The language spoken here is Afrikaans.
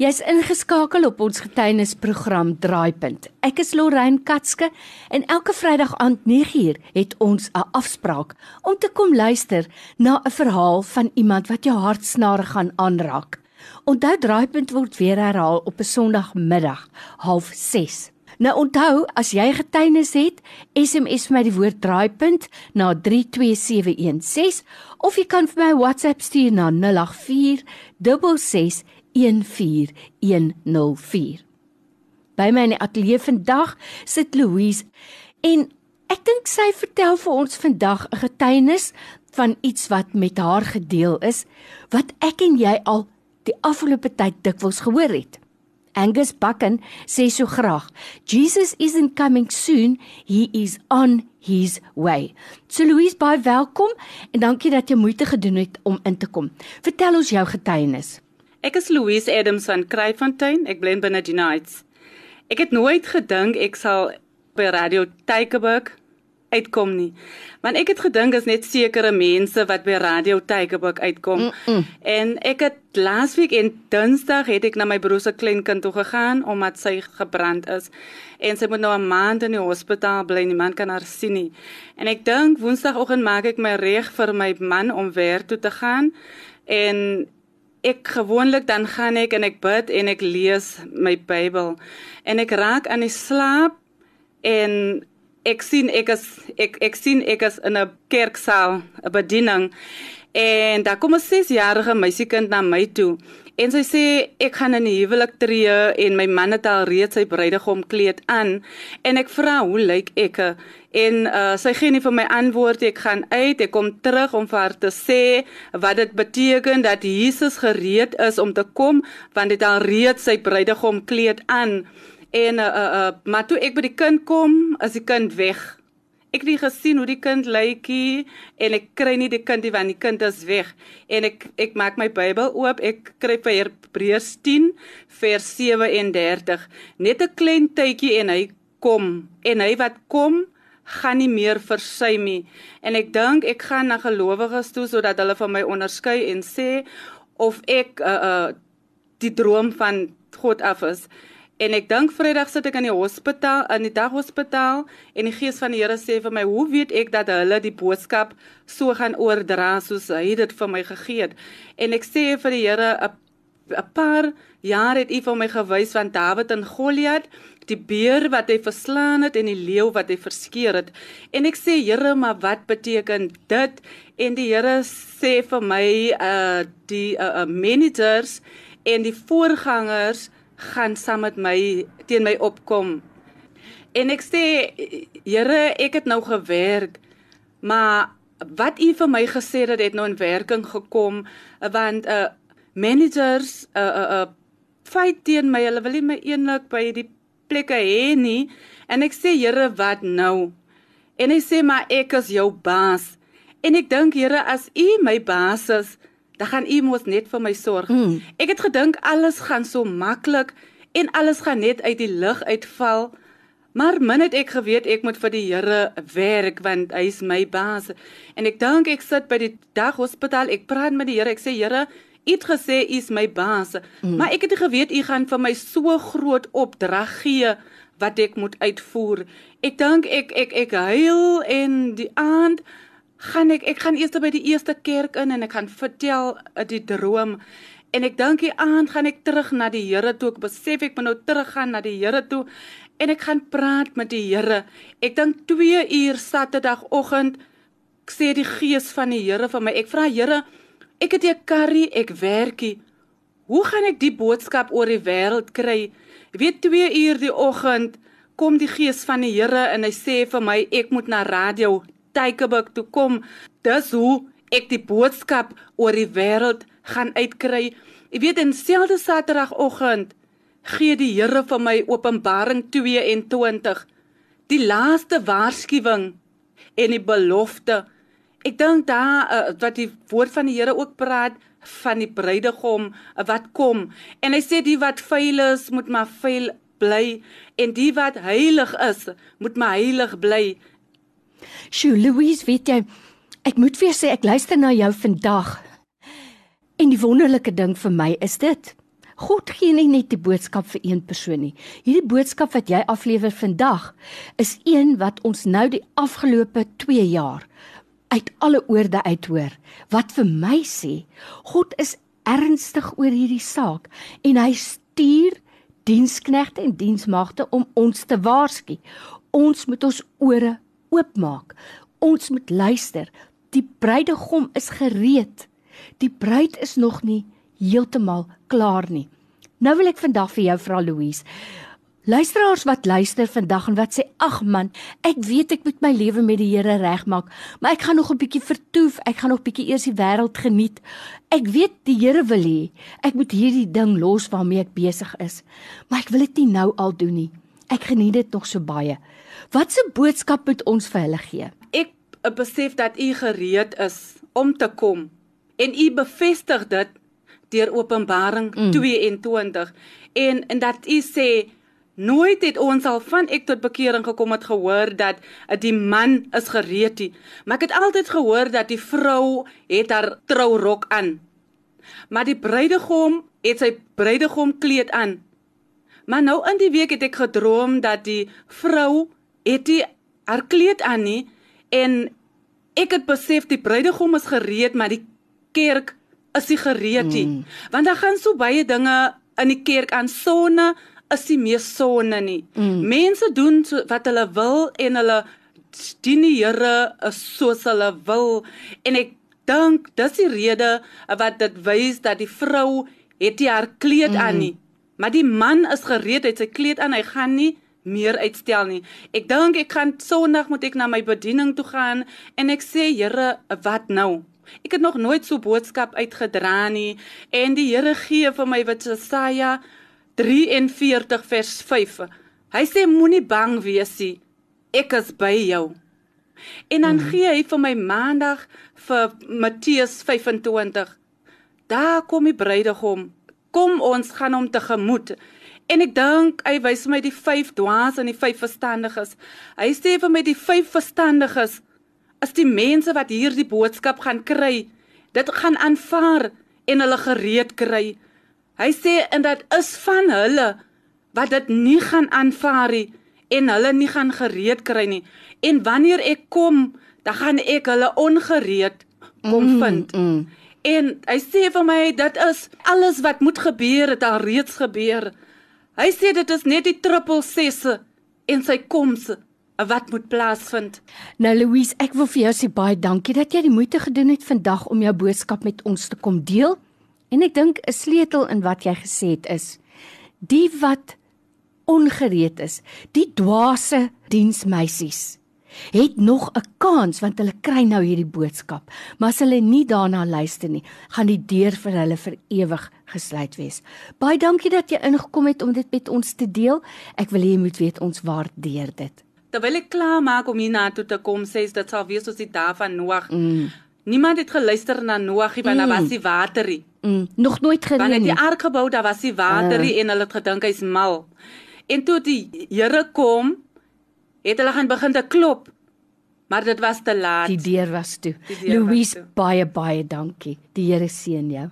Jy's ingeskakel op ons getuienisprogram Draaipunt. Ek is Lorraine Katske en elke Vrydag aand 9uur het ons 'n afspraak om te kom luister na 'n verhaal van iemand wat jou hartsnare gaan aanraak. Onthou Draaipunt word weer herhaal op 'n Sondagmiddag, 06:30. Nou onthou, as jy getuienis het, SMS vir my die woord Draaipunt na 32716 of jy kan vir my WhatsApp stuur na 084 66 14104. By my in die ateljee vandag sit Louise en ek dink sy vertel vir ons vandag 'n getuienis van iets wat met haar gedeel is wat ek en jy al die afgelope tyd dikwels gehoor het. Angus Bucken sê so graag, Jesus isn't coming soon, he is on his way. So Louise, baie welkom en dankie dat jy moeite gedoen het om in te kom. Vertel ons jou getuienis. Ek is Louise Adams van Kryfontein. Ek bly binne die Knights. Ek het nooit gedink ek sal by Radio Tygerberg uitkom nie. Want ek het gedink is net sekere mense wat by Radio Tygerberg uitkom. Mm -mm. En ek het laasweek en Dinsdag het ek na my broer se kleinkind toe gegaan omdat sy gebrand is. En sy moet nou 'n maand in die hospitaal bly. Niemand kan haar sien nie. En ek dink Woensdagoggend maak ek my reg vir my man om werk toe te gaan. En ek gewoonlik dan gaan ek en ek bid en ek lees my Bybel. En ek raak aan die slaap en ek sien ek is ek ek sien ek is in 'n kerksaal 'n bediening en daar kom 'n 6-jarige meisiekind na my toe en sy sê ek gaan in 'n huwelik tree en my man het al reeds sy bruidegom kleed aan en ek vra hoe lyk ek? En uh, sy gee nie vir my antwoord ek gaan uit ek kom terug om vir haar te sê wat dit beteken dat Jesus gereed is om te kom want dit al reeds sy bruidegom kleed aan en uh, uh, uh, maar toe ek by die kind kom is die kind weg Ek het nie gesien hoe die kind lykie en ek kry nie die kind nie want die kind is weg. En ek ek maak my Bybel oop. Ek kry by Hebreërs 10 vers 37. Net 'n klein tydjie en hy kom. En hy wat kom gaan nie meer versy nie. En ek dink ek gaan na gelowiges toe sodat hulle van my onderskei en sê of ek uh uh die droom van God af is. En ek dink Vrydag sit ek in die hospitaal, in die daghospitaal en die gees van die Here sê vir my, "Hoe weet ek dat hulle die boodskap so gaan oordra soos hy dit vir my gegee het?" En ek sê vir die Here, "’n paar jaar het U vir my gewys van Dawid en Goliat, die beer wat hy verslaan het en die leeu wat hy verskeur het." En ek sê, "Here, maar wat beteken dit?" En die Here sê vir my, "Uh die uh, uh managers en die voorgangers gaan saam met my teen my opkom. En ek sê Here, ek het nou gewerk, maar wat u vir my gesê het, het nou in werking gekom want uh managers uh uh, uh fight teen my. Hulle wil nie my eenlik by die plekke hê nie. En ek sê Here, wat nou? En hy sê maar ek is jou baas. En ek dink Here, as u my baas is, dan gaan u mos net vir my sorg. Mm. Ek het gedink alles gaan so maklik en alles gaan net uit die lug uitval. Maar min het ek geweet ek moet vir die Here werk want hy is my baas. En ek dink ek sit by die daghospitaal, ek praat met die Here, ek sê Here, U het gesê U is my baas, mm. maar ek het geweet U gaan vir my so groot opdrag gee wat ek moet uitvoer. Ek dink ek ek ek huil en die aand gaan ek ek gaan eers by die eerste kerk in en ek gaan vertel uh, die droom. En ek dink die aand gaan ek terug na die Here toe. Ek besef ek moet nou teruggaan na die Here toe en ek gaan praat met die Here. Ek dink 2 uur saterdagoggend sê die gees van die Here vir my ek vra Here ek het 'n karry ek werkie hoe gaan ek die boodskap oor die wêreld kry? Weet 2 uur die oggend kom die gees van die Here en hy sê vir my ek moet na radio Tygerberg toe kom. Dis hoe ek die boodskap oor die wêreld gaan uitkry. Jy weet in selfde Saterdagoggend gee die Here vir my Openbaring 22 die laaste waarskuwing en die belofte. Ek dink daar uh, wat die woord van die Here ook praat van die bruidegom uh, wat kom en hy sê die wat veil is moet maar veil bly en die wat heilig is moet maar heilig bly Sjoe, Louise, weet jy, ek moet vir jou sê ek luister na jou vandag. En die wonderlike ding vir my is dit. God gee nie net die boodskap vir een persoon nie. Hierdie boodskap wat jy aflewer vandag is een wat ons nou die afgelope 2 jaar uit alle oorde uithoor wat vir my sê God is ernstig oor hierdie saak en hy stuur diensknegte en diensmagte om ons te waarsku. Ons moet ons ore oopmaak. Ons moet luister. Die bruidegom is gereed. Die bruid is nog nie heeltemal klaar nie. Nou wil ek vandag vir jou vra Louise. Luisteraars wat luister vandag en wat sê ag man, ek weet ek moet my lewe met die Here regmaak, maar ek gaan nog 'n bietjie vertoef, ek gaan nog bietjie eers die wêreld geniet. Ek weet die Here wil hê ek moet hierdie ding los waarmee ek besig is, maar ek wil dit nie nou al doen nie. Ek geniet dit nog so baie. Wat 'n boodskap moet ons vir hulle gee? Ek besef dat u gereed is om te kom en u bevestig dit deur Openbaring mm. 22 en en dat u sê Nooit het ons al van ek tot bekering gekom het gehoor dat eh, die man is gereed nie, maar ek het altyd gehoor dat die vrou het haar trourok aan. Maar die bruidegom het sy bruidegom kleed aan. Maar nou in die week het ek gedroom dat die vrou het die haar kleed aan nie en ek het besef die bruidegom is gereed, maar die kerk is nie gereed nie. Mm. Want daar gaan so baie dinge in die kerk aan sonne is nie meer sonne nie. Mm. Mense doen so wat hulle wil en hulle dien die Here soos hulle wil en ek dink dis die rede wat dit wys dat die vrou het nie haar kleed mm. aan nie. Maar die man is gereed, hy het sy kleed aan, hy gaan nie meer uitstel nie. Ek dink ek gaan Sondag moet ek na my bediening toe gaan en ek sê Here, wat nou? Ek het nog nooit so boodskap uitgedra nie en die Here gee vir my wat Jesaja 43 vers 5. Hy sê moenie bang wees nie. Ek is by jou. En dan mm. gee hy vir my maandag vir Matteus 25. Daar kom die bruidegom. Kom ons gaan hom tegemoet. En ek dink hy wys my die vyf dwaas en die vyf verstandiges. Hy sê vir my die vyf verstandiges is die mense wat hierdie boodskap gaan kry. Dit gaan aanvaar en hulle gereed kry. Hy sê en dit is van hulle wat dit nie gaan aanvaar nie en hulle nie gaan gereed kry nie. En wanneer ek kom, dan gaan ek hulle ongereed kom mm, vind. Mm, mm. En hy sê vir my dit is alles wat moet gebeur het al reeds gebeur. Hy sê dit is net die triple sesse en sy koms wat moet plaasvind. Nou Louise, ek wil vir jou sê baie dankie dat jy die moeite gedoen het vandag om jou boodskap met ons te kom deel. En ek dink 'n sleutel in wat jy gesê het is die wat ongereed is, die dwaase diensmeisies het nog 'n kans want hulle kry nou hierdie boodskap. Maar as hulle nie daarna luister nie, gaan die deur vir hulle vir ewig gesluit wees. Baie dankie dat jy ingekom het om dit met ons te deel. Ek wil hê jy moet weet ons waardeer dit. Terwyl ek klaar maak om hier na toe te kom, sê dit sal wees soos die dae van Noag. Mm. Niemand het geluister na Noag nie want mm. daar was die waterie. Mm. Nog nooit gereën nie. Wanneer die ark gebou, daar was die waterie uh. en hulle het gedink hy's mal. En toe die Here kom, het hulle gaan begin te klop. Maar dit was te laat. Die deur was toe. Louise, baie baie dankie. Die Here seën jou.